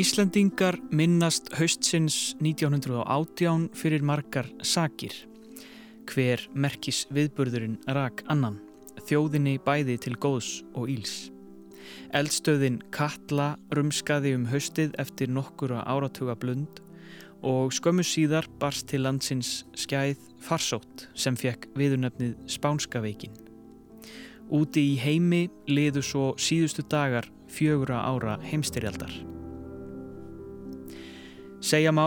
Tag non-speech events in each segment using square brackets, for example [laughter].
Íslandingar minnast haustsins 1918 fyrir margar sakir. Hver merkis viðburðurinn rak annan, þjóðinni bæði til góðs og íls. Eldstöðin Katla rumskaði um haustið eftir nokkura áratuga blund og skömmu síðar barst til landsins skæð farsótt sem fekk viðurnefnið Spánskaveikin. Úti í heimi liðu svo síðustu dagar fjögura ára heimstyrjaldar. Segja má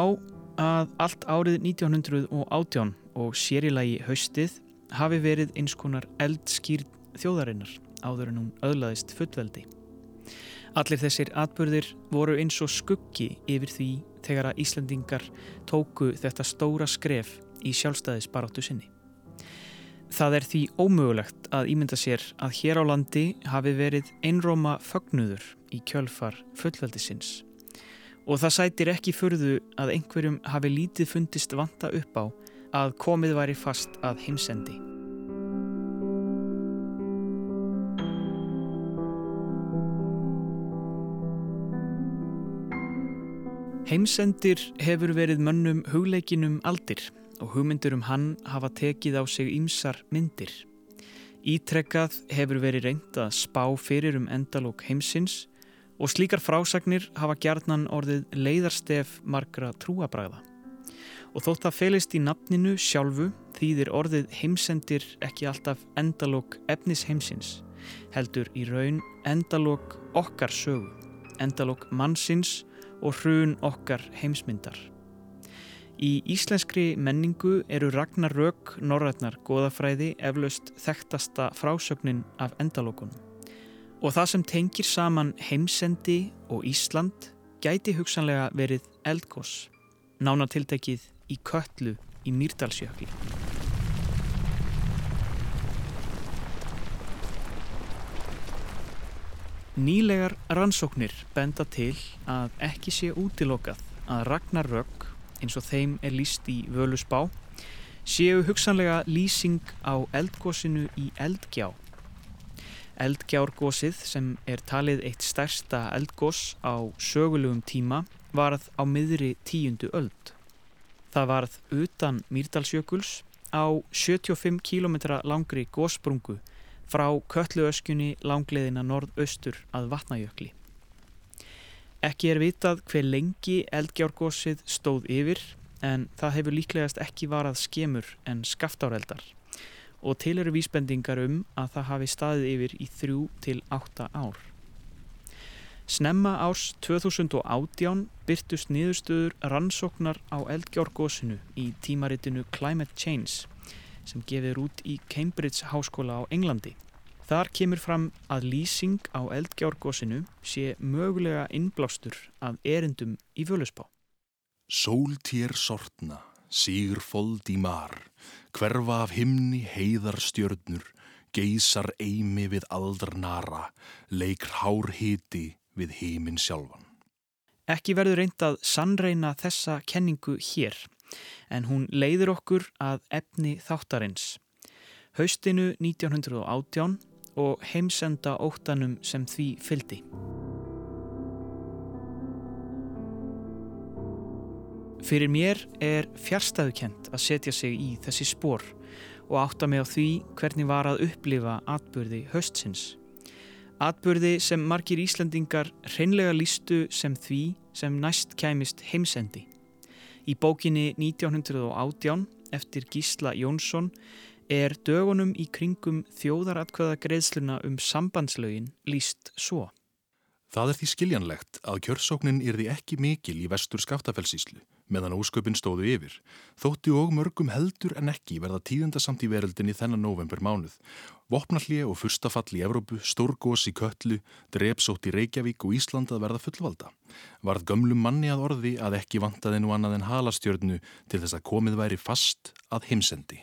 að allt árið 1918 og sérilagi haustið hafi verið eins konar eldskýrn þjóðarinnar áður en hún öðlaðist fullveldi. Allir þessir atbyrðir voru eins og skuggi yfir því þegar að Íslandingar tóku þetta stóra skref í sjálfstæðisbaráttu sinni. Það er því ómögulegt að ímynda sér að hér á landi hafi verið einróma fögnuður í kjölfar fullveldisins og það sætir ekki furðu að einhverjum hafi lítið fundist vanta upp á að komið væri fast að heimsendi. Heimsendir hefur verið mönnum hugleikinum aldir og hugmyndur um hann hafa tekið á sig ýmsar myndir. Ítrekkað hefur verið reynd að spá fyrir um endalók heimsins og slíkar frásagnir hafa gjarnan orðið leiðarstef margra trúabræða. Og þótt að felist í nafninu sjálfu þýðir orðið heimsendir ekki alltaf endalók efnis heimsins, heldur í raun endalók okkar sögu, endalók mannsins og hrun okkar heimsmyndar. Í íslenskri menningu eru Ragnar Rögg Norrætnar goðafræði eflaust þekktasta frásögnin af endalókunum. Og það sem tengir saman heimsendi og Ísland gæti hugsanlega verið eldgós, nánatiltekið í köllu í Mýrdalsjökli. Nýlegar rannsóknir benda til að ekki sé útilokað að Ragnar Rögg, eins og þeim er líst í Völusbá, séu hugsanlega lýsing á eldgósinu í Eldgjá Eldgjárgósið sem er talið eitt stærsta eldgós á sögulegum tíma varð á miðri tíundu öld. Það varð utan Mýrdalsjökuls á 75 km langri gósprungu frá Kölluöskjunni langleðina norðaustur að Vatnajökli. Ekki er vitað hver lengi eldgjárgósið stóð yfir en það hefur líklegast ekki varað skemur en skaftáreldar og til eru vísbendingar um að það hafi staðið yfir í þrjú til átta ár. Snemma árs 2018 byrtust niðurstöður rannsóknar á eldgjárgósinu í tímaritinu Climate Change sem gefir út í Cambridge Háskóla á Englandi. Þar kemur fram að lýsing á eldgjárgósinu sé mögulega innblástur af erendum í völusbá. Sóltér sortna, sír fold í mar, Hverfa af himni heiðar stjörnur, geysar eimi við aldarnara, leikr hár hiti við heiminn sjálfan. Ekki verður reynd að sannreina þessa kenningu hér, en hún leiður okkur að efni þáttarins. Haustinu 1918 og heimsenda óttanum sem því fyldi. Fyrir mér er fjärstæðukent að setja sig í þessi spór og átta mig á því hvernig var að upplifa atbyrði höstsins. Atbyrði sem margir Íslandingar hreinlega lístu sem því sem næst kæmist heimsendi. Í bókinni 1918 eftir Gísla Jónsson er dögunum í kringum þjóðaratkvæða greiðsluna um sambandslaugin líst svo. Það er því skiljanlegt að kjörsóknin er því ekki mikil í vestur skaftafelsíslu meðan ósköpin stóðu yfir. Þótti og mörgum heldur en ekki verða tíðendasamt í veröldinni þennan november mánuð. Vopnallið og fyrstafall í Evrópu, stórgós í Köllu, drepsótt í Reykjavík og Ísland að verða fullvalda. Varð gömlum manni að orði að ekki vantaði nú annað en halastjörnu til þess að komið væri fast að heimsendi.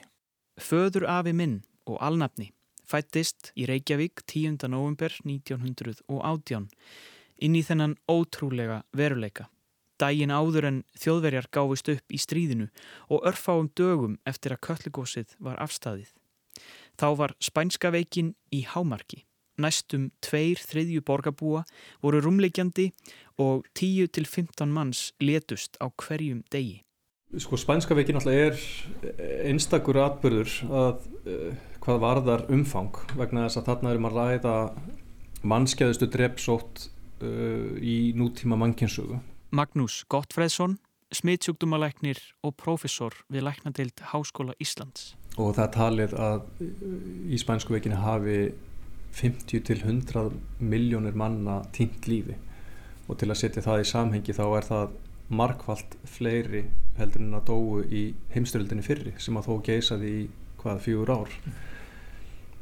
Föður afi minn og alnafni fættist í Reykjavík 10. november 1918 inn í þennan ótrúlega veruleika. Dægin áður en þjóðverjar gáfist upp í stríðinu og örfáum dögum eftir að köllegósið var afstæðið. Þá var spænska veikin í hámarki. Næstum tveir þriðju borgarbúa voru rúmleikjandi og 10-15 manns letust á hverjum degi. Sko spænska veikin alltaf er einstakur atbyrður að uh, hvað varðar umfang vegna þess að þarna erum að ræða mannskeiðustu drepsótt uh, í nútíma mannkynsögu. Magnús Gottfredsson, smittsjúkdómalæknir og profesor við Læknadeild Háskóla Íslands. Og það talið að í spænsku veikinu hafi 50 til 100 miljónir manna tínt lífi og til að setja það í samhengi þá er það markvallt fleiri heldur en að dóu í heimstöldinni fyrri sem að þó geysaði í hvað fjögur ár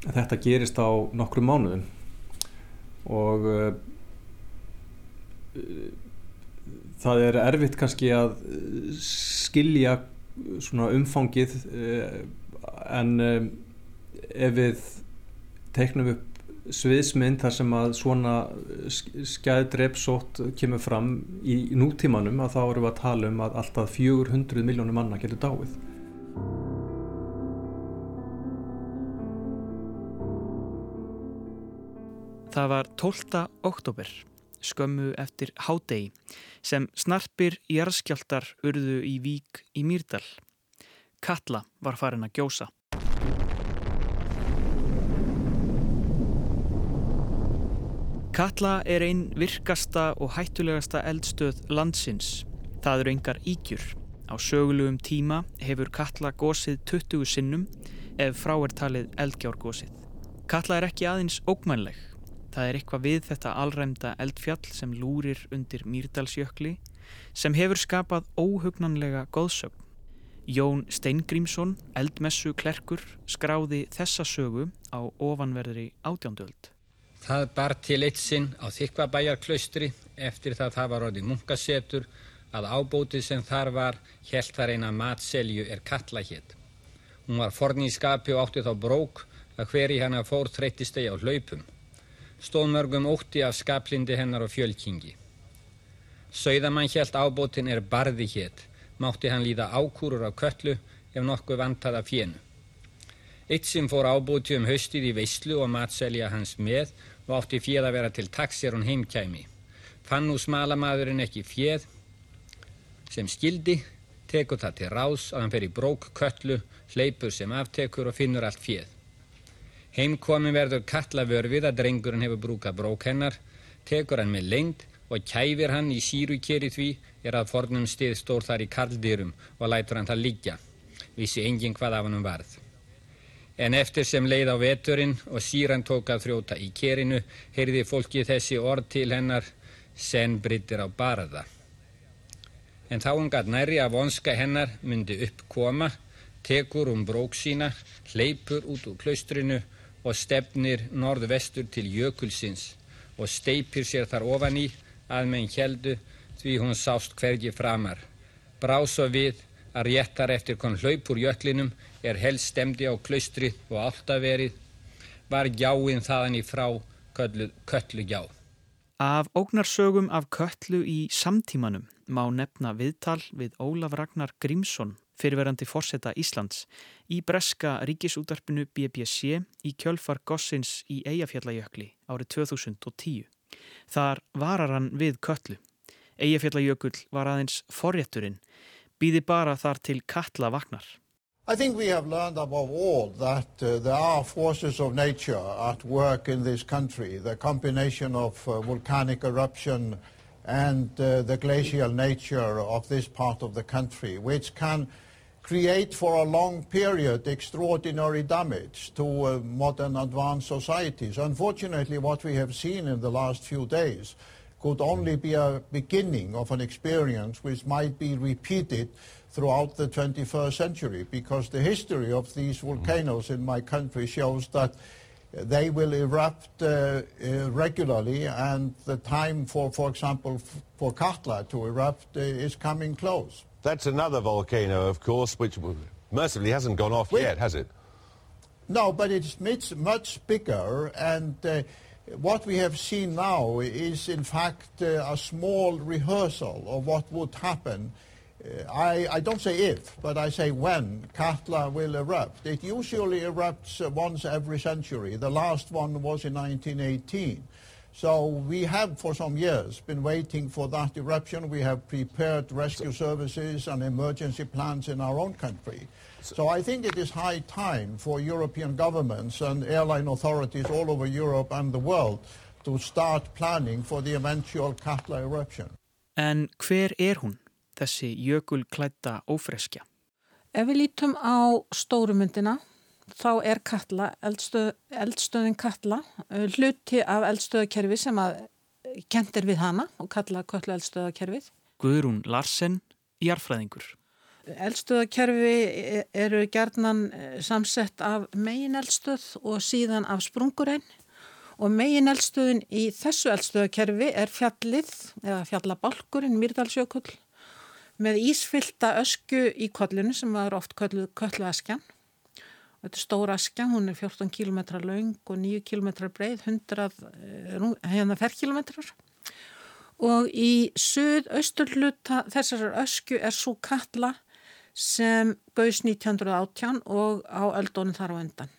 þetta gerist á nokkru mánuðum og uh, það er erfitt kannski að skilja svona umfangið uh, en um, ef við teiknum upp sviðsmynd þar sem að svona skæðdreipsótt kemur fram í nútímanum að þá eru við að tala um að alltaf 400 miljónir manna getur dáið. Það var 12. oktober, skömmu eftir hádegi, sem snarpir jarðskjáltar urðu í vík í Mýrdal. Katla var farin að gjósa. Katla er einn virkasta og hættulegasta eldstöð landsins. Það eru engar ígjur. Á sögulegum tíma hefur Katla gósið 20 sinnum ef frá er talið eldgjárgósið. Katla er ekki aðeins ógmænleg. Það er eitthvað við þetta alræmda eldfjall sem lúrir undir Mýrdalsjökli sem hefur skapað óhugnanlega góðsögn. Jón Steingrímsson, eldmessu klerkur, skráði þessa sögu á ofanverðri átjándöld. Það bar til eitt sinn á þykvabæjarklaustri eftir það það var orðið munkasetur að ábótið sem þar var helt þar eina matselju er kalla hétt. Hún var forn í skapi og átti þá brók að hveri hana fór þreyttistegi á hlaupum. Stóðmörgum ótti af skaplindi hennar og fjölkingi. Sauðamann helt ábótin er barði hétt, mátti hann líða ákúrur á köllu ef nokkuð vantaða fjennu. Eitt sem fór ábúti um haustið í veyslu og matselja hans með og átti fjöð að vera til taksir hún heimkæmi. Fann nú smalamadurinn ekki fjöð sem skildi, tekur það til rás að hann fer í brók köllu, hleypur sem aftekur og finnur allt fjöð. Heimkomin verður kallavörfið að drengurinn hefur brúkað brók hennar, tekur hann með lengd og kæfir hann í sírukeri því er að fornum stið stór þar í kaldýrum og lætur hann það liggja. Vissi engin hvað af hann varð. En eftir sem leið á veturinn og síran tók að þrjóta í kerinu, heyrði fólki þessi orð til hennar, sen brittir á barða. En þá hún gæt næri að vonska hennar myndi uppkoma, tekur um brók sína, hleypur út úr klaustrinu og stefnir norðvestur til jökulsins og steipir sér þar ofan í að menn heldu því hún sást hvergi framar. Brá svo við að réttar eftir kon hlaupur jöklinum er helst stemdi á klaustri og áltaverið, var gjáinn þaðan í frá köllu, köllu gjá. Af ógnarsögum af köllu í samtímanum má nefna viðtal við Ólaf Ragnar Grímsson, fyrirverandi fórseta Íslands, í breska ríkisútarpinu BBC í kjölfar Gossins í Eyjafjallajökli árið 2010. Þar varar hann við köllu. Eyjafjallajökull var aðeins forrétturinn, býði bara þar til kalla vagnar. I think we have learned above all that uh, there are forces of nature at work in this country. The combination of uh, volcanic eruption and uh, the glacial nature of this part of the country, which can create for a long period extraordinary damage to uh, modern advanced societies. Unfortunately, what we have seen in the last few days could only be a beginning of an experience which might be repeated throughout the 21st century because the history of these volcanoes in my country shows that they will erupt uh, uh, regularly and the time for, for example, for Katla to erupt uh, is coming close. That's another volcano, of course, which mercifully hasn't gone off yet, has it? No, but it's much, much bigger, and uh, what we have seen now is, in fact, uh, a small rehearsal of what would happen. Uh, I, I, don't say if, but I say when Katla will erupt. It usually erupts uh, once every century. The last one was in 1918. So we have for some years been waiting for that eruption. We have prepared rescue services and emergency plans in our own country. So I think it is high time for European governments and airline authorities all over Europe and the world to start planning for the eventual Katla eruption. En hver er hún, þessi jökulklætta ófreskja? Ef við lítum á stórumyndina þá er Katla, eldstöð, eldstöðin Katla, hluti af eldstöðakerfi sem að kentir við hana og kalla Katla eldstöðakerfið. Guðrún Larsen, jarfræðingur. Eldstöðakerfi eru gerðnan eh, samsett af megin eldstöð og síðan af sprungurein og megin eldstöðin í þessu eldstöðakerfi er fjallið eða fjallabálkurinn Myrdalsjökull með ísfylta ösku í kollinu sem var oft köllu, köllu askjan. Þetta er stóra askja, hún er 14 km laung og 9 km breið, 100 hérna ferrkilometrar og í suð-austurluta þessar ösku er svo kalla sem gauðs 1918 og á öldónin þar á endan.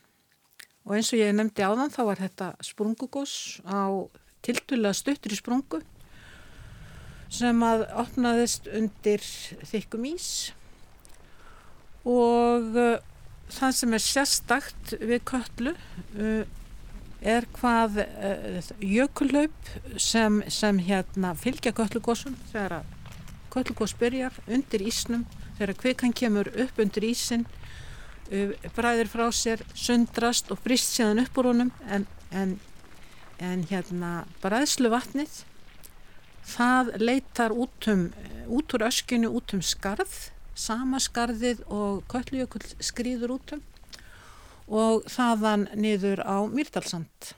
Og eins og ég nefndi á þann þá var þetta sprungugós á tiltulega stuttur í sprungu sem að opnaðist undir þykkum ís og uh, það sem er sérstakt við köllu uh, er hvað uh, jökullaup sem, sem hérna fylgja köllugósum þegar köllugós byrjar undir ísnum þegar kvikan kemur upp undir ísin uh, bræðir frá sér sundrast og brist séðan upp úr honum en, en, en hérna bræðslu vatnið það leitar út um út úr öskinu út um skarð sama skarðið og köllujökull skrýður út um og þaðan niður á Myrdalsand.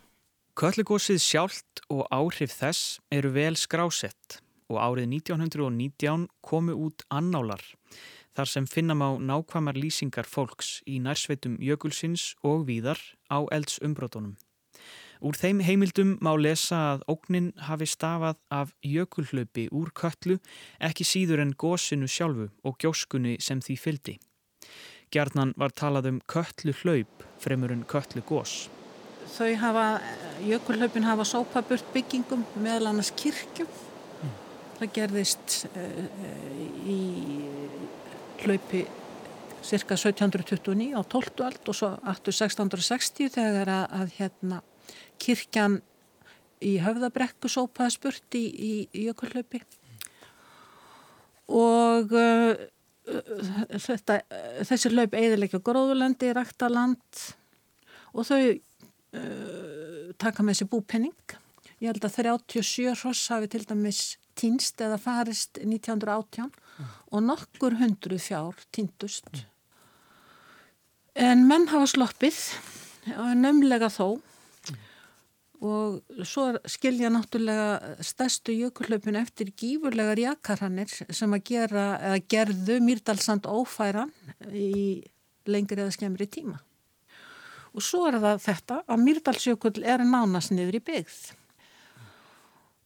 Köllugósið sjálft og áhrif þess eru vel skrásett og árið 1919 komu út annálar þar sem finnam á nákvæmar lýsingar fólks í nærsveitum jökulsins og víðar á eldsumbrotunum. Úr þeim heimildum má lesa að ógnin hafi stafað af jökulhlaupi úr köllu ekki síður en gósinu sjálfu og gjóskunni sem því fyldi. Gjarnan var talað um köllu hlaup fremur en köllu gós. Þau hafa, jökulhlaupin hafa sópaburt byggingum meðal annars kirkjum Það gerðist uh, í hlaupi cirka 1729 á 12. ald og svo aftur 1660 þegar að, að hérna, kirkjan í höfðabrekku sópaði spurt í, í, í jökullaupi og uh, þetta, þessi hlaup eðilegja gróðulendi, ræktaland og þau uh, taka með sér búpenning. Ég held að 37 hross hafi til dæmis týnst eða farist 1918 mm. og nokkur hundru fjár týndust. En menn hafa sloppið, nömlega þó mm. Og svo skilja náttúrulega stærstu jökullaupin eftir gífurlegar jakarhannir sem að gera, gerðu Myrdalsand ófæran í lengri eða skemmri tíma. Og svo er það þetta að Myrdalsjökull er nánast niður í byggð.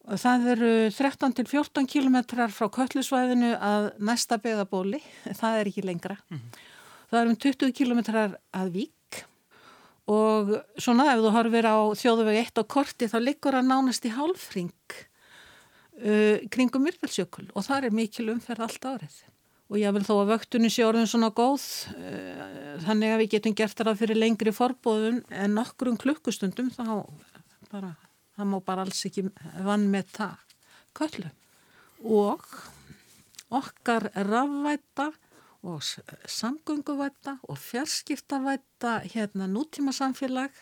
Það eru 13 til 14 kilometrar frá köllusvæðinu að næsta beðabóli, það er ekki lengra. Mm -hmm. Það eru um 20 kilometrar að vík og svona ef þú horfir á þjóðuvegi 1 og korti þá liggur það nánast í hálfring uh, kringum myrkvælsjökul og það er mikil umferð allt árið. Og ég vil þó að vöktunni sé orðin svona góð, uh, þannig að við getum gert það fyrir lengri forbóðun en nokkrum klukkustundum þá bara það má bara alls ekki vann með það. Köllu og okkar rafvætta og samgönguvætta og fjarskiptavætta hérna nútíma samfélag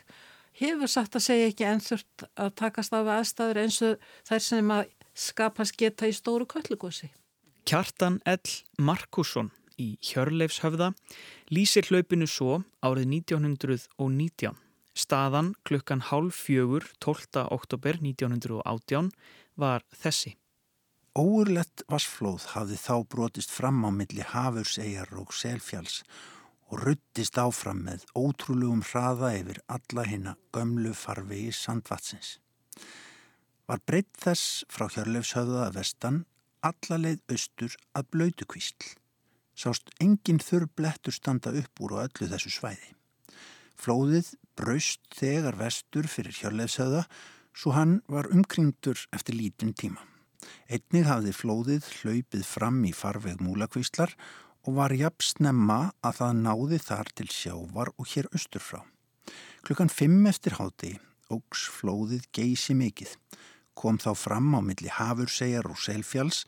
hefur sagt að segja ekki ennþurt að takast af aðstæður eins og þær sem að skapast geta í stóru köllugósi. Kjartan L. Markusson í Hjörleifshöfða lýsir hlaupinu svo árið 1919 Staðan klukkan hálf fjögur 12. oktober 1918 var þessi. Óurlegt vassflóð hafði þá brotist fram á milli Hafursegjar og Selfjalls og ruttist áfram með ótrúlegum hraða yfir alla hinna gömlu farvegi sandvatsins. Var breytt þess frá Hjörleifshöfða að vestan alla leið austur að blöytukvísl. Sást engin þurr blettur standa upp úr á öllu þessu svæði. Flóðið braust þegar vestur fyrir Hjörleifshöfða svo hann var umkringdur eftir lítinn tíma. Einnig hafði flóðið hlaupið fram í farveg múlakvíslar og var jafn snemma að það náði þar til sjávar og hér austur frá. Klukkan fimm eftir háti ógs flóðið geysi mikið. Kom þá fram á milli Hafursegjar og Selfjalls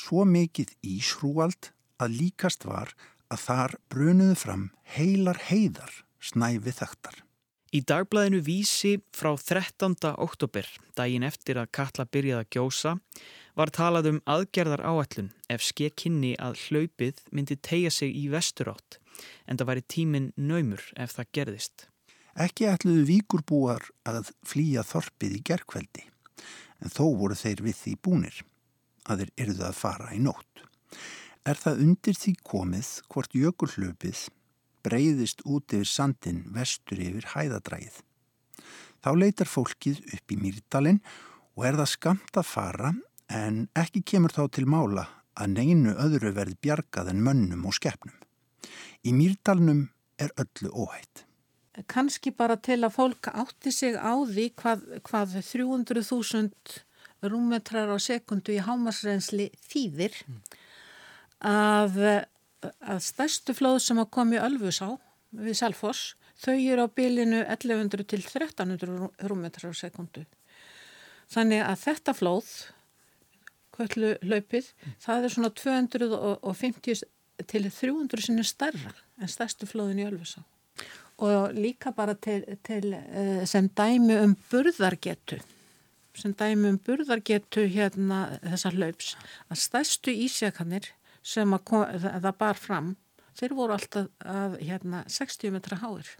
svo mikið íshrúald að líkast var að þar brunuðu fram heilar heiðar snæfi þaktar. Í dagblæðinu Vísi frá 13. oktober, daginn eftir að Katla byrjaði að gjósa, var talað um aðgerðar áætlun ef skekkinni að hlaupið myndi tegja sig í vesturátt, en það væri tímin naumur ef það gerðist. Ekki ætluðu víkurbúar að flýja þorpið í gerkveldi, en þó voru þeir við því búnir, að þeir eruðu að fara í nótt. Er það undir því komið hvort jökulhlaupið breyðist út yfir sandin vestur yfir hæðadrægið. Þá leitar fólkið upp í Mýrdalinn og er það skamt að fara en ekki kemur þá til mála að neinu öðru verði bjargað en mönnum og skeppnum. Í Mýrdalnum er öllu óhætt. Kanski bara til að fólk átti sig á því hvað, hvað 300.000 rúmetrar á sekundu í hámasrensli þýðir að að stærstu flóð sem að komi Ölfus á við Salfors, þau eru á bylinu 1100 til 1300 rúmetrar á sekundu. Þannig að þetta flóð, kvöllu hlaupið, það er svona 250 til 300 sinni starra en stærstu flóðin í Ölfus á. Og líka bara til, til eh, sem dæmi um burðargetu, sem dæmi um burðargetu hérna þessar hlaups, að stærstu ísjakanir sem kom, það bar fram þeir voru alltaf að, hérna, 60 metra háir.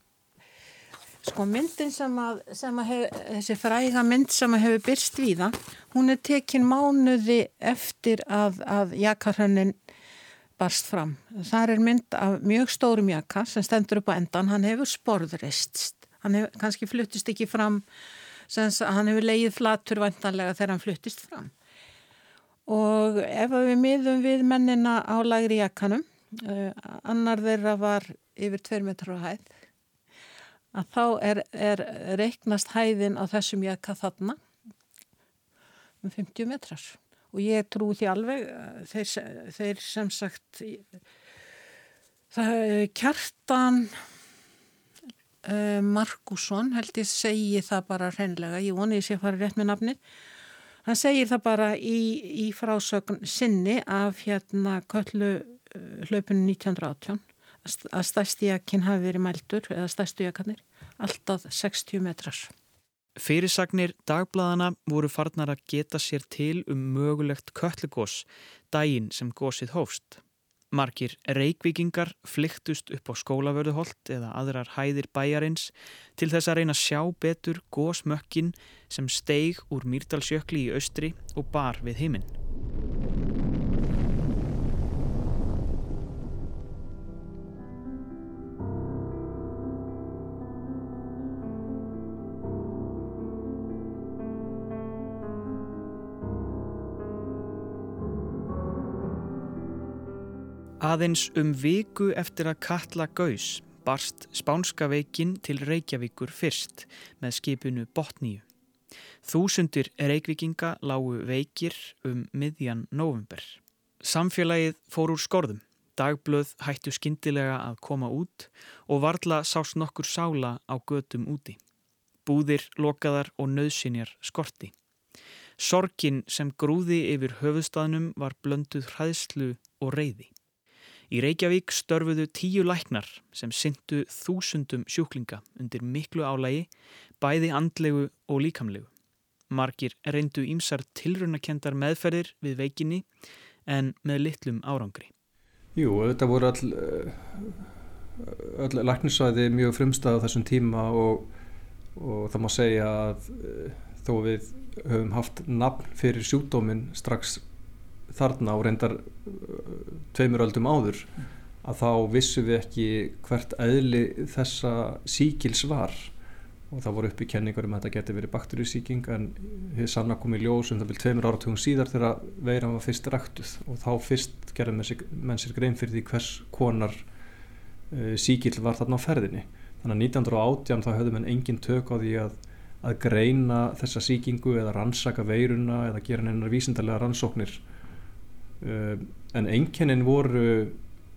Sko myndin sem að, sem að hef, þessi fræga mynd sem að hefur byrst við það hún er tekin mánuði eftir að, að jakarhönnin barst fram. Þar er mynd af mjög stórum jakar sem stendur upp á endan, hann hefur sporðrist. Hann hefur kannski fluttist ekki fram hann hefur leið flatur vantanlega þegar hann fluttist fram og ef við miðum við mennina á lagri jakkanum uh, annar þeirra var yfir 2 metrar á hæð að þá er, er reiknast hæðin á þessum jakka þarna um 50 metrar. Og ég trú því alveg þeir, þeir sem sagt það kjartan uh, Markusson held ég segi það bara hreinlega, ég voni ég sé að fara rétt með nafnið Hann segir það bara í, í frásögn sinni af hérna köllu uh, hlaupinu 1918 að stærsti jakkin hafi verið mældur eða stærstu jakkanir alltaf 60 metrar. Fyrirsagnir dagbladana voru farnar að geta sér til um mögulegt köllugós daginn sem gósið hófst. Markir reikvikingar flyktust upp á skólavörðuholt eða aðrar hæðir bæjarins til þess að reyna að sjá betur gósmökkin sem steig úr Mýrdalsjökli í austri og bar við heiminn. Aðeins um viku eftir að Katla Gaus barst Spánska veikin til Reykjavíkur fyrst með skipinu Botníu. Þúsundir Reykjavíkinga lágu veikir um miðjan november. Samfélagið fór úr skorðum. Dagblöð hættu skindilega að koma út og varla sást nokkur sála á götum úti. Búðir, lokaðar og nöðsinjar skorti. Sorkin sem grúði yfir höfuðstaðnum var blönduð hræðslu og reyði. Í Reykjavík störfuðu tíu læknar sem syndu þúsundum sjúklinga undir miklu álægi, bæði andlegu og líkamlegu. Margir reyndu ímsar tilrunakendar meðferðir við veikinni en með litlum árangri. Jú, þetta voru all, all læknisvæði mjög frumstað á þessum tíma og, og það má segja að eh, þó við höfum haft nafn fyrir sjúkdóminn strax þarna og reyndar uh, tveimur öldum áður að þá vissum við ekki hvert eðli þessa síkils var. Og það voru uppi kenningar um að þetta geti verið bakteríusíking en þið sanna komið ljós um það vil tveimur áratugum síðar þegar veiran var fyrst ræktuð. Og þá fyrst gerði menn sér grein fyrir því hvers konar uh, síkill var þarna á ferðinni. Þannig að 1918 þá höfðu menn engin tök á því að, að greina þessa síkingu eða rannsaka veiruna eða gera hennar vísindarlega rannsóknir en enginnin voru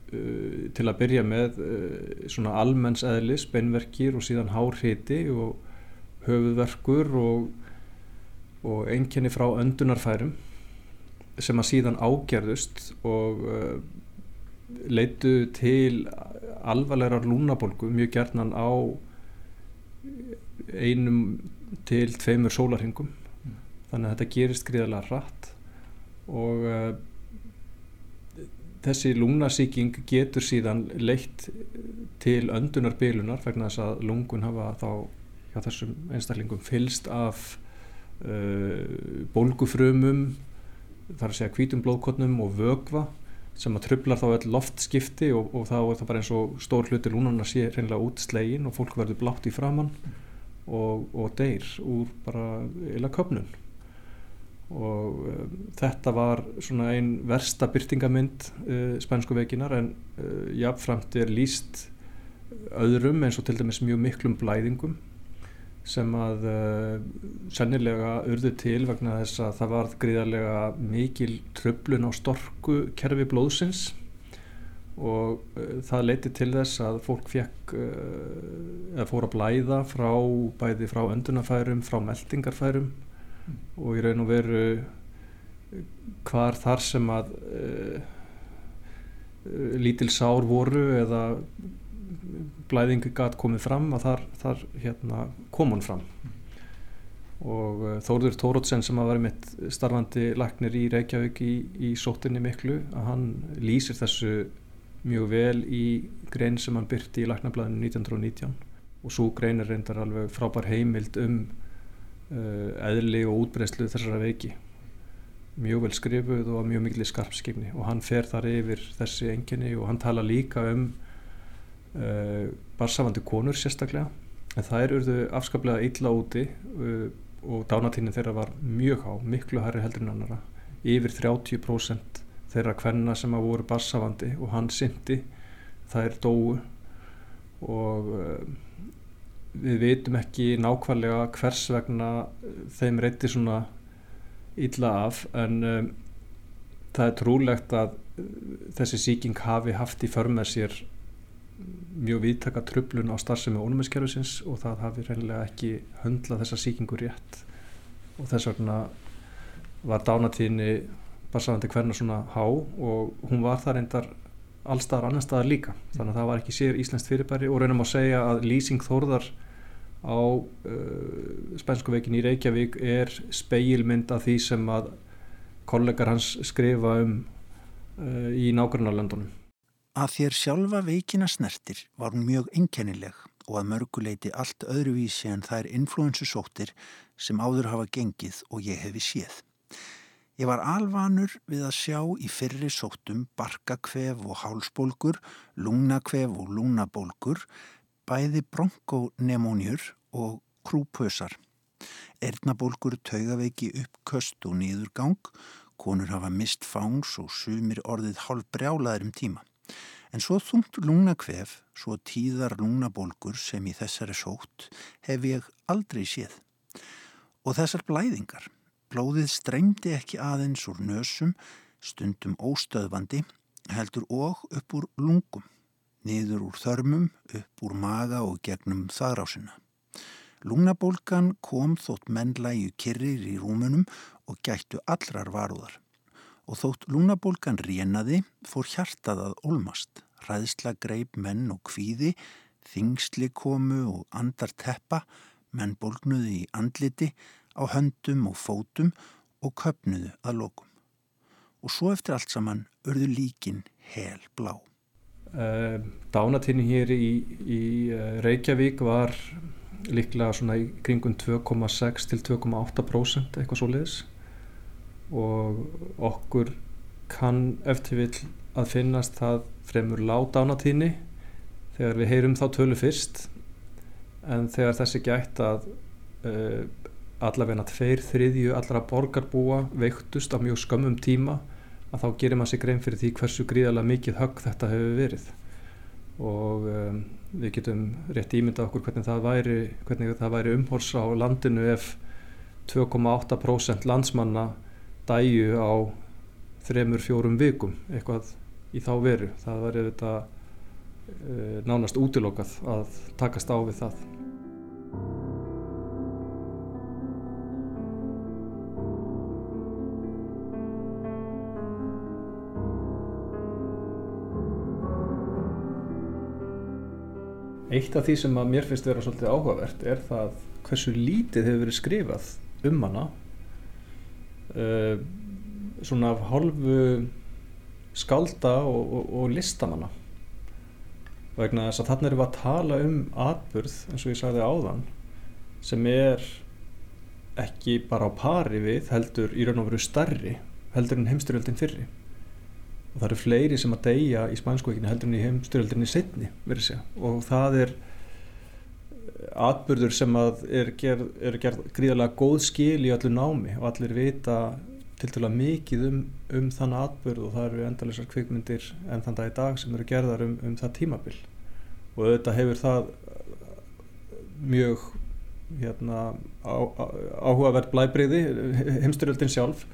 Uh, til að byrja með uh, svona almenns eðlis, beinverkir og síðan hárhiti og höfuðverkur og, og einkenni frá öndunarfærum sem að síðan ágerðust og leitu til alvarlegar lúnabolgu mjög gerðnan á einum til tveimur sólarhingum mm. þannig að þetta gerist gríðarlega rætt og þessi lungnasíking getur síðan leitt til öndunarbylunar vegna þess að lungun hafa þá hjá þessum einstaklingum fylst af uh, bólgufrumum þar að segja hvítum blóðkotnum og vögva sem að trublar þá öll loftskipti og, og þá er það bara eins og stór hluti lúnarna sé reynilega út slegin og fólk verður blátt í framann og, og deyr úr bara eila köpnun og um, þetta var svona einn versta byrtingamind uh, spænsku veikinar en uh, jáfnframt er líst öðrum eins og til dæmis mjög miklum blæðingum sem að uh, sennilega urðu til vegna þess að það var gríðarlega mikil tröflun á storku kerfi blóðsins. Og það leiti til þess að fólk fekk eða fór að blæða frá bæði frá öndunafærum, frá meldingarfærum og í raun og veru hvar þar sem að uh, lítil sár voru eða blæðingu gæt komið fram að þar, þar hérna, kom hann fram. Og uh, Þórður Tórótsen sem að var mitt starfandi laknir í Reykjavík í, í sóttinni miklu að hann lýsir þessu mjög vel í grein sem hann byrti í laknablaðinu 1919 og svo grein er reyndar alveg frábær heimild um eðli og útbreyslu þessara veiki. Mjög vel skrifuð og mjög mikil skarpskipni. Og hann fer þar yfir þessi enginni og hann tala líka um uh, barsafandi konur sérstaklega. En það eru afskaplega illa úti uh, og dánatínin þeirra var mjög há, miklu hærri heldur en annara yfir 30% þeirra hvenna sem að voru barsafandi og hann syndi er dóu. Og uh, við veitum ekki nákvæmlega hvers vegna eh, þeim reytir svona illa af en um, það er trúlegt að uh, þessi síking hafi haft í förmer sér mjög viðtaka trublun á starfsemi ónumiskerfisins og það hafi reynilega ekki höndlað þessa síkingu rétt. Og þess vegna var dánatíðinni barsafandi hverna svona há og hún var það reyndar allstaðar annar staðar líka. Þannig að það var ekki sér íslenskt fyrirbæri og reynum að segja að lýsing þórðar á uh, spænsku veikin í Reykjavík er speilmynd af því sem að kollegar hans skrifa um uh, í nákvæmlega Að þér sjálfa veikina snertir var hún mjög enkennileg og að mörguleiti allt öðruvísi en er influensusóttir sem áður hafa gengið og ég hefi séð. Ég var alvanur við að sjá í fyrri sóttum barkakvef og hálsbólgur, lungnakvef og lungnabólgur bæði bronkonemónjur og krúpösar. Ernabólkur taugaveiki uppköst og nýðurgang, konur hafa mist fángs og sumir orðið hálf brjálaður um tíma. En svo þungt lungnakvef, svo tíðar lungnabólkur sem í þessari sótt hef ég aldrei séð. Og þessar blæðingar, blóðið streymdi ekki aðeins úr nösum, stundum óstöðvandi, heldur og upp úr lungum niður úr þörmum, upp úr maga og gegnum þaðrásina. Lungnabólgan kom þótt mennlægi kyrrir í rúmunum og gættu allrar varúðar. Og þótt lungnabólgan rénaði fór hjartað að olmast, ræðsla greip menn og kvíði, þingsli komu og andar teppa, menn bólgnuði í andliti, á höndum og fótum og köpnuðu að lokum. Og svo eftir allt saman örðu líkin hel blá. Uh, Dánatíðin hér í, í uh, Reykjavík var líklega svona í kringum 2,6 til 2,8% eitthvað svo leiðis og okkur kann eftir vil að finnast það fremur láta ánatíni þegar við heyrum þá tölu fyrst en þegar þessi gætt að uh, allavegna tveir þriðju allra borgarbúa veiktust á mjög skömmum tíma að þá gerir maður sig grein fyrir því hversu gríðarlega mikið högg þetta hefur verið. Og um, við getum rétt ímynda okkur hvernig það væri, væri umhors á landinu ef 2,8% landsmanna dæju á þremur fjórum vikum eitthvað í þá veru. Það væri þetta uh, nánast útilokað að takast á við það Eitt af því sem að mér finnst vera svolítið áhugavert er það hversu lítið hefur verið skrifað um hana. Uh, svona af hálfu skálda og, og, og listamanna. Vegna þess að þannig erum við að tala um atburð eins og ég sagði áðan sem er ekki bara á pari við heldur í raun og veru starri heldur en heimstyrjöldin fyrri og það eru fleiri sem að deyja í spænskókinu heldur en í heimstyrjöldinni setni verið segja. Og það er atbyrður sem að er gerð, er gerð gríðarlega góð skil í öllu námi og allir vita til dæla mikið um, um þann atbyrð og það eru endalisar kvikmyndir enn þann dag í dag sem eru gerðar um, um það tímabil. Og auðvitað hefur það mjög hérna, á, á, áhugaverð blæbriði heimstyrjöldin sjálf.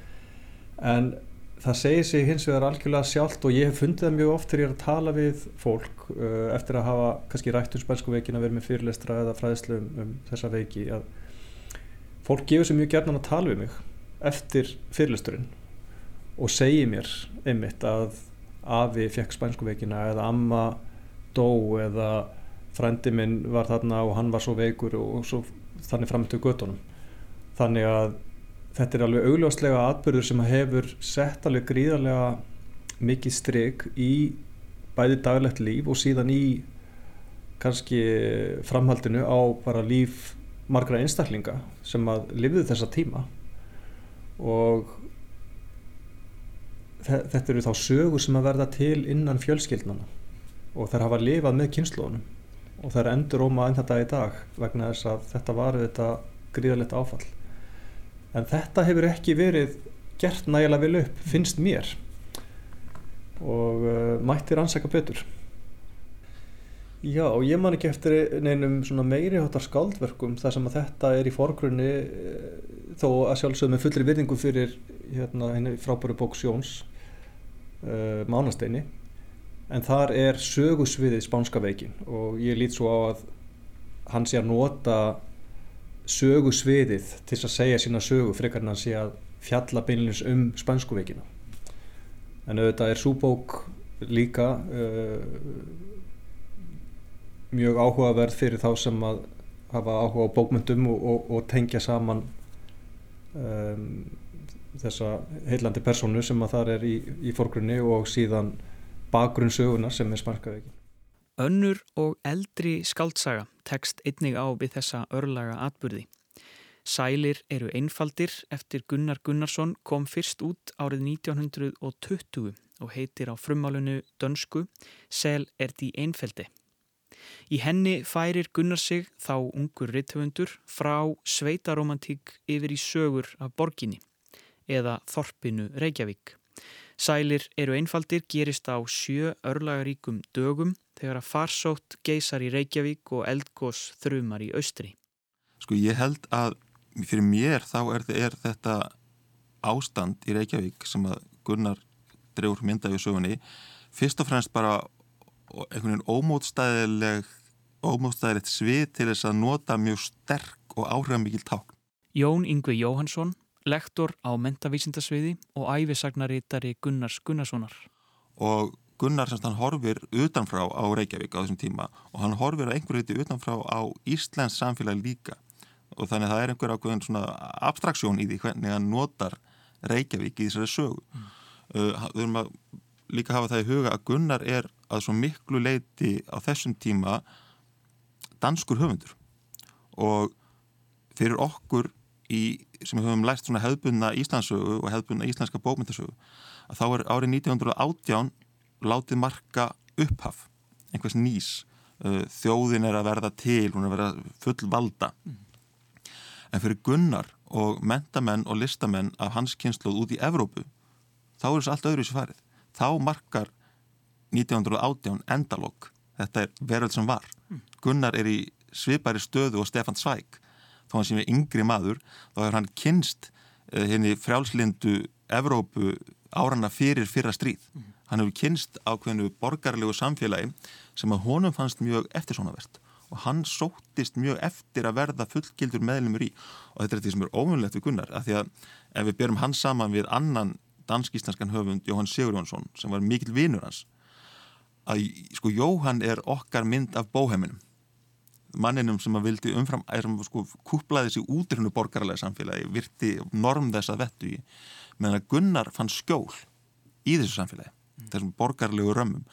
En það segir sig hins vegar algjörlega sjálft og ég hef fundið það mjög oft þegar ég er að tala við fólk uh, eftir að hafa kannski rætt um spænsku veikin að vera með fyrirlestra eða fræðslu um, um þessa veiki að fólk gefur sér mjög gerðan að tala við mig eftir fyrirlesturinn og segir mér einmitt að afi fekk spænsku veikina eða amma dó eða frændi minn var þarna og hann var svo veikur og svo þannig fram til göttunum þannig að þetta er alveg augljóslega atbyrður sem hefur sett alveg gríðarlega mikið stryk í bæði daglegt líf og síðan í kannski framhaldinu á bara líf margra einstaklinga sem að lifðu þessa tíma. Og þetta eru þá sögur sem að verða til innan fjölskyldnana og þær hafa lifað með kynnslónum og þær endur óma enn þetta í dag vegna þess að þetta var þetta gríðarlegt áfall en þetta hefur ekki verið gert nægilega vel upp, finnst mér. Og uh, mættir ansaka betur. Já, og ég man ekki eftir neinum meiri hátar skáldverkum þar sem að þetta er í forgrunni uh, þó að sjálfsögum með fullri virðingu fyrir hérna, frábæru bóks Jóns uh, Mánasteini. En þar er sögusviðið Spánska veikin og ég lít svo á að hann sé að nota sögu sviðið til að segja sína sögu frekar en að sé að fjalla beinleins um spanskuveikina en auðvitað er súbók líka uh, mjög áhugaverð fyrir þá sem að hafa áhuga á bókmyndum og, og, og tengja saman um, þessa heilandi personu sem að þar er í, í forgrunni og síðan bakgrunnsögunar sem er spanskaveiki Önnur og eldri skaldsaga tekst einnig á við þessa örlaga atburði. Sælir eru einfaldir eftir Gunnar Gunnarsson kom fyrst út árið 1920 og heitir á frumálunu dönsku Sel er því einfeldi. Í henni færir Gunnar sig þá ungur rithöfundur frá sveitaromantík yfir í sögur af borginni eða Þorpinu Reykjavík. Sælir eru einfaldir gerist á sjö örlagaríkum dögum þegar að farsótt geysar í Reykjavík og eldgós þrumar í austri. Sko ég held að fyrir mér þá er, er þetta ástand í Reykjavík sem að Gunnar drefur myndaði í sögunni fyrst og fremst bara einhvern veginn ómótstæðileg ómótstæðilegt svið til þess að nota mjög sterk og áhrifamikil ták. Jón Yngvi Jóhansson, lektor á mentavísindasviði og æfisagnaritari Gunnars Gunnarssonar. Og Gunnar semst hann horfir utanfrá á Reykjavík á þessum tíma og hann horfir á einhverju hluti utanfá á Íslands samfélag líka og þannig að það er einhver ákveðin svona abstraksjón í því hvernig hann notar Reykjavík í þessari sögu. Mm. Uh, við höfum að líka hafa það í huga að Gunnar er að svo miklu leiti á þessum tíma danskur höfundur og fyrir okkur í, sem við höfum læst svona hefðbunna Íslandsögu og hefðbunna íslenska bókmyndasögu að þá er árið 1918 látið marka upphaf, einhvers nýs uh, þjóðin er að verða til hún er að verða full valda en fyrir gunnar og mentamenn og listamenn af hans kynsluð út í Evrópu þá er þessu allt öðru sem farið þá markar 1918 endalokk þetta er veröld sem var mm. Gunnar er í svipari stöðu og Stefan Zweig þó hann sem er yngri maður þá er hann kynst uh, henni frjálslindu Evrópu árana fyrir fyrra stríð. Mm. Hann hefur kynst ákveðinu borgarlegu samfélagi sem að honum fannst mjög eftirsónavert og hann sóttist mjög eftir að verða fullgildur meðlumur í. Og þetta er þetta sem er ómunlegt við Gunnar af því að ef við björum hann saman við annan dansk-ísnarskan höfund Jóhann Sigurjónsson sem var mikil vinur hans að sko Jóhann er okkar mynd af bóheiminum. Manninum sem að vildi umfram er sem sko kúplaði sig út í hennu borgarlega samfélagi virti norm þess að vettu í meðan að Gunnar fann skjól í þessu samfélagi, mm. þessum borgarlegu römmum.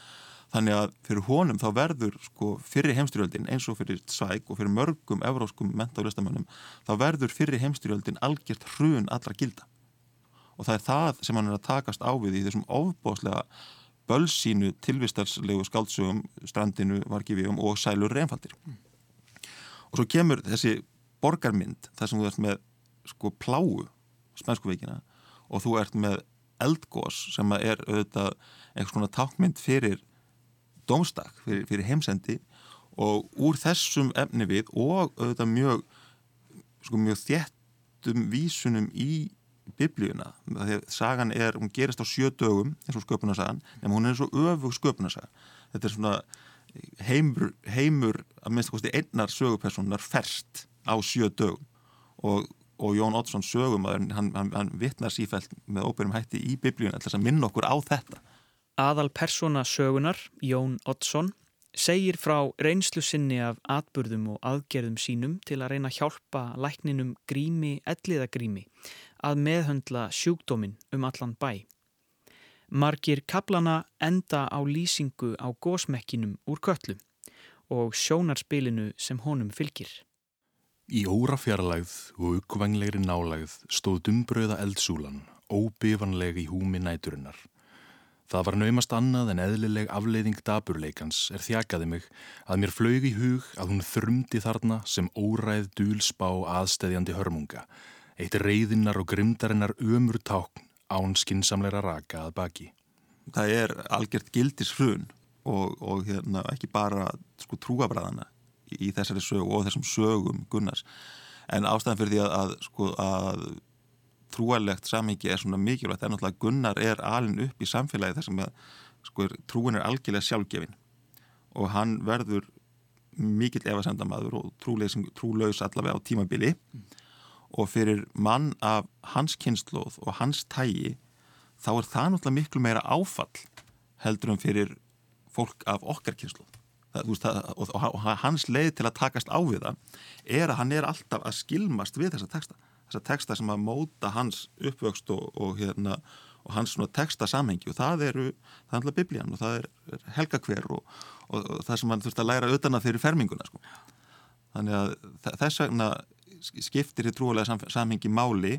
Þannig að fyrir honum þá verður sko fyrir heimstyrjöldin eins og fyrir Svæk og fyrir mörgum evróskum menta og listamönnum þá verður fyrir heimstyrjöldin algjört hrun allra gilda. Og það er það sem hann er að takast á við í þessum ofbóslega bölsínu tilvistarslegu skáldsögum, strandinu, varkifíum og sælur reynfaldir. Mm. Og svo kemur þessi borgarmynd, þar sem þú ert með sko pláu, spænskuveikina og þú ert með eldgós sem er auðvitað einhvers konar tákmynd fyrir domstak, fyrir, fyrir heimsendi. Og úr þessum efni við og auðvitað mjög sko mjög þéttum vísunum í biblíuna, þegar sagan er hún gerist á sjö dögum eins og sköpunarsagan, en hún er eins og öfug sköpunarsaga. Þetta er svona heimur, heimur að minnst einnar sögupersonar ferst á sjö dögum. Og og Jón Oddsson sögum að hann, hann, hann vittnar sífælt með óbyrjum hætti í biblíun alltaf að minna okkur á þetta. Aðal persóna sögunar, Jón Oddsson, segir frá reynslu sinni af atburðum og aðgerðum sínum til að reyna að hjálpa lækninum grími, elliðagrími að meðhöndla sjúkdómin um allan bæ. Margir kaplana enda á lýsingu á gósmekkinum úr köllu og sjónarspilinu sem honum fylgir. Í órafjarlægð og uppvanglegri nálægð stóð dumbröða eldsúlan, óbifanleg í húmi næturinnar. Það var naumast annað en eðlileg afleiðing daburleikans er þjakaði mig að mér flög í hug að hún þrumdi þarna sem óræð dúlsbá aðstæðjandi hörmunga, eitt reyðinnar og grimdarinnar ömur tákn án skinsamleira raka að baki. Það er algjört gildis hrun og, og hérna, ekki bara sko, trúabræðana í þessari sögu og þessum sögum Gunnars. En ástæðan fyrir því að, að, sko, að trúalegt samhengi er svona mikilvægt en náttúrulega Gunnar er alin upp í samfélagi þar sem að sko, trúin er algjörlega sjálfgefin. Og hann verður mikill efasendamadur og trúlaus allavega á tímabili. Mm. og fyrir mann af hans kynnslóð og hans tægi þá er það náttúrulega miklu meira áfall heldur um fyrir fólk af okkar kynnslóð það, það, og, og hans leið til að takast á við það er að hann er alltaf að skilmast við þessa texta þessa texta sem að móta hans uppvöxt og, og, hérna, og hans texta samhengi og það eru það er alltaf biblían og það er helgakver og það sem hann þurft að læra auðvitað fyrir ferminguna sko. þannig að þess vegna skiptir í trúlega samhengi máli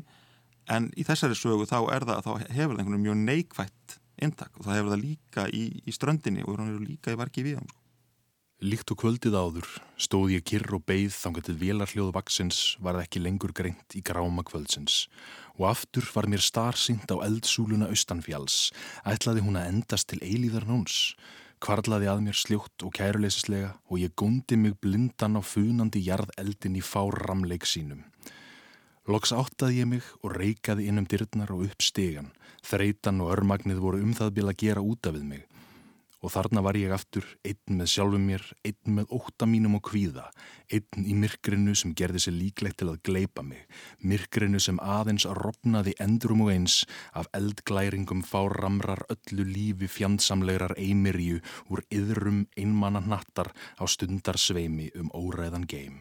en í þessari sögu þá er það þá hefur það einhvern veginn mjög neikvægt intak og það hefur það líka í, í ströndinni og líka í varki við sko. Líkt og kvöldið áður stóð ég kyrr og beigð þangatið velarhljóðu vaksins var það ekki lengur greint í gráma kvöldsins. Og aftur var mér starfsýnt á eldsúluna austanfjáls, ætlaði hún að endast til eilíðar nóns, kvarlaði að mér sljótt og kæruleysislega og ég góndi mig blindan á funandi jarðeldin í fáramleik sínum. Loks áttaði ég mig og reikaði innum dyrnar og upp stegan, þreitan og örmagnið voru um það bila gera útaf við mig Og þarna var ég aftur, einn með sjálfum mér, einn með óta mínum og kvíða, einn í myrkrinu sem gerði sér líklegt til að gleipa mig, myrkrinu sem aðeins ropnaði endrum og eins af eldglæringum fáramrar öllu lífi fjandsamlegar eimirju úr yðrum einmanna nattar á stundarsveimi um óræðan geim.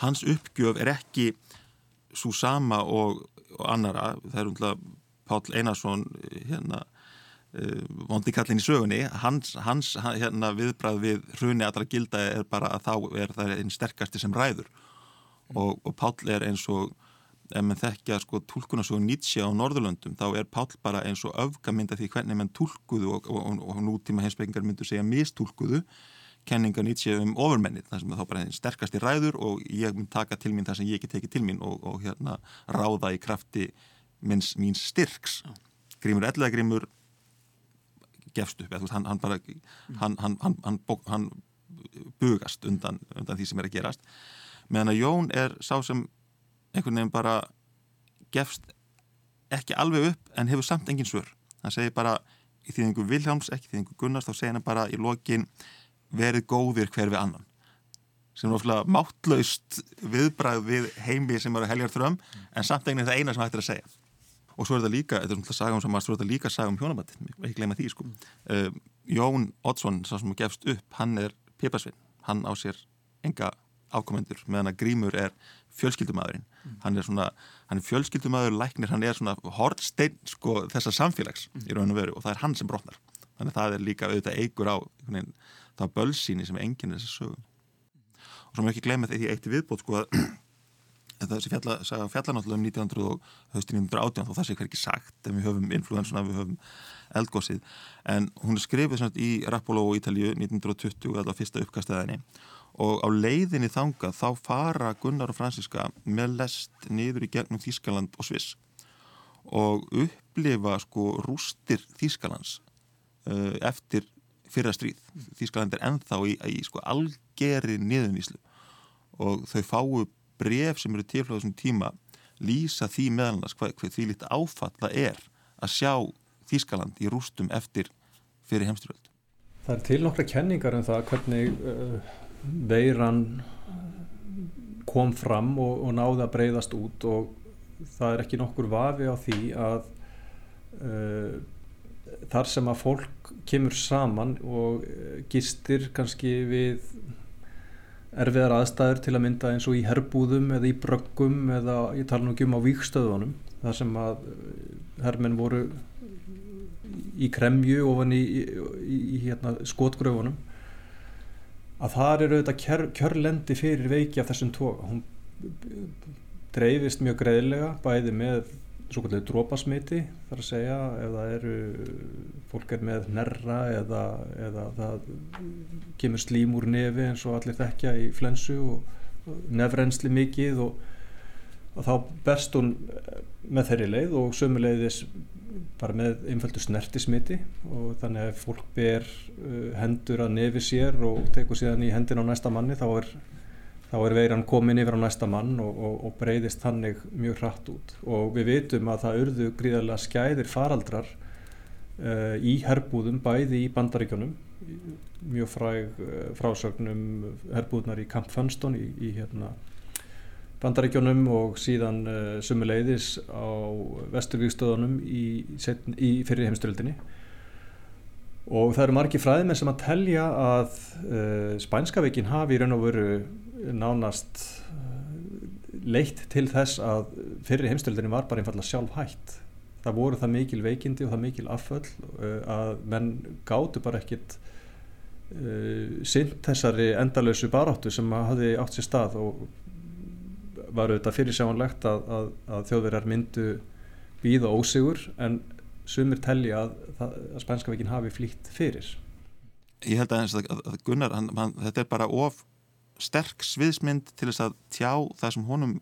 Hans uppgjöf er ekki svo sama og, og annara, það er umhlað Pál Einarsson hérna Uh, vondi kallin í sögunni hans, hans hérna, viðbræð við hruni allra gilda er bara að þá er það einn sterkasti sem ræður. Og, og Páll er eins og ef mann þekkja sko tólkunarsögun Nietzsche á Norðurlöndum þá er Páll bara eins og öfgamynda því hvernig mann tólkuðu og, og, og, nútíma heimsbyggingar myndu segja mistólkuðu kenninga Nietzsche um ofurmennið þar sem þá bara sterkast í ræður og ég mynd taka til mín það sem ég ekki tekið til mín og, og hérna ráða í krafti minns, míns styrks. Grímur ellega grímur gefst upp, veist, hann, hann bara hann, hann, hann bugast undan, undan því sem er að gerast. Meðan að Jón er sá sem einhvern veginn bara gefst ekki alveg upp en hefur samt engin svör. Hann segir bara í þýðingu Viljáms, ekki þýðingu Gunnars þá segir hann bara í lokin verið góðir hver við annan. Sem er ofslega máttlaust viðbræð við heimi sem eru heljar þröm en samt eginn er það eina sem hættir að segja og svo er þetta líka, þetta er svona sagum sem að svo er þetta líka sagum hjónabætti, ekki gleyma því sko. Uh, Jón Oddsson, sá sem gefst upp, hann er pipasvinn, hann á sér enga afkomendur meðan að Grímur er fjölskyldumæðurinn mm. hann er svona, hann er fjölskyldumæður læknir, hann er svona hortsteinn sko þessa samfélags mm. í raun og veru og það er hann sem brotnar, þannig að það er líka auðvitað eigur á það bölsíni sem enginn er þessi sögum og svo mér ekki gleyma því eitt viðbót sko að [clears throat] þessi fjalla, fjallanáttúrulega um 1900 og höstin 1918 og það sé ekki sagt en við höfum influensuna, við höfum eldgósið en hún er skrifið í Rappolo og Ítalju 1920 eða fyrsta uppkastæðinni og á leiðinni þanga þá fara Gunnar og Franziska með lest niður í gegnum Þískaland og Sviss og upplifa sko rústir Þískalands uh, eftir fyrra stríð. Þískaland er ennþá í, í sko algeri niðurníslu og þau fáu bref sem eru til á þessum tíma lýsa því meðalans hvað, hvað því lítið áfatt það er að sjá Þískaland í rústum eftir fyrir heimstyröld. Það er til nokkra kenningar um það hvernig uh, veiran kom fram og, og náði að breyðast út og það er ekki nokkur vafi á því að uh, þar sem að fólk kemur saman og uh, gistir kannski við erfiðar aðstæður til að mynda eins og í herbúðum eða í bröggum eða ég tala nú ekki um á víkstöðunum þar sem að uh, hermenn voru í kremju ofan í, í, í, hérna, skotgröfunum að það eru auðvitað kjör, kjörlendi fyrir veiki af þessum tóka hún dreifist mjög greiðlega bæði með svo kallið drópasmiti þar að segja ef það eru fólk er með nerra eða, eða það kemur slím úr nefi eins og allir þekkja í flensu og nefrensli mikið og, og þá berst hún með þeirri leið og sömuleiðis bara með einföldu snertismiti og þannig að fólk ber uh, hendur að nefi sér og tekur síðan í hendin á næsta manni þá er, þá er veiran komin yfir á næsta mann og, og, og breyðist þannig mjög hratt út. Og við vitum að það urðu gríðarlega skæðir faraldrar uh, í herbúðum bæði í bandaríkjónum mjög fræg uh, frásögnum herbúðnar í Camp Funston í, í hérna bandaríkjónum og síðan uh, sumuleiðis á vesturvíkstöðunum fyrir heimstöldinni og það eru margi fræðmenn sem að telja að uh, spænska veikin hafi í raun og veru nánast uh, leitt til þess að fyrir heimstöldinni var bara einfallega sjálf hægt það voru það mikil veikindi og það mikil afföll uh, að menn gáttu bara ekkit uh, sinn þessari endalösu baráttu sem hafi átt sér stað og var auðvitað fyrirsjánlegt að, að, að þjóðverjar myndu býða ósigur en sumir telja að, að spænska veikin hafi flýtt fyrir. Ég held aðeins að Gunnar, hann, hann, þetta er bara of sterk sviðsmynd til þess að tjá það sem honum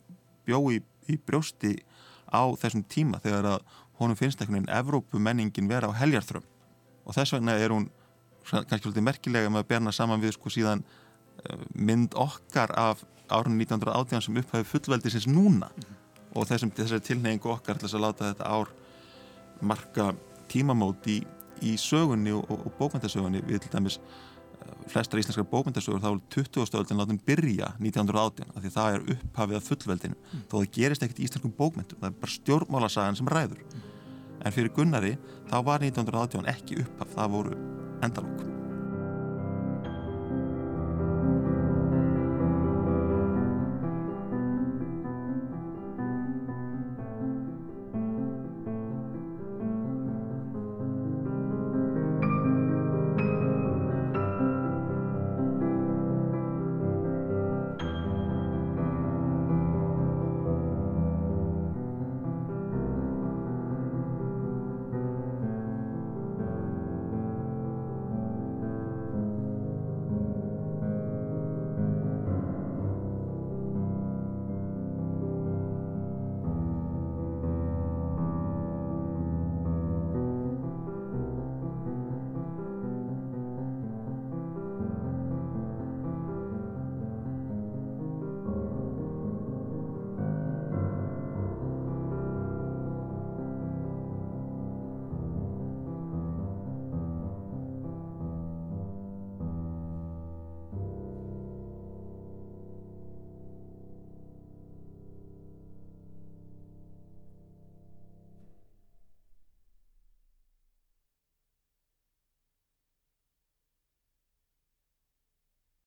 bjói í, í brjósti á þessum tíma þegar að honum finnst einhvern veginn Evrópumenningin vera á heljarþrömm og þess vegna er hún kannski svolítið merkilega með að berna saman við sko síðan eh, mynd okkar af árunni 1918 sem upphæfi fullveldi sinns núna mm -hmm. og þessum, þessari tilneyingu okkar til að láta þetta ár marka tímamót í, í sögunni og, og, bókmyndasögunni við til dæmis flestar íslenskar bókmyndasögur þá er 20. stöldin látum byrja 1918 af því það er upphafið af fullveldinu mm. þó það gerist ekkert í íslenskum bókmyndum það er bara stjórnmálasagan sem ræður mm. en fyrir Gunnari þá var 1918 ekki upphaf það voru endalók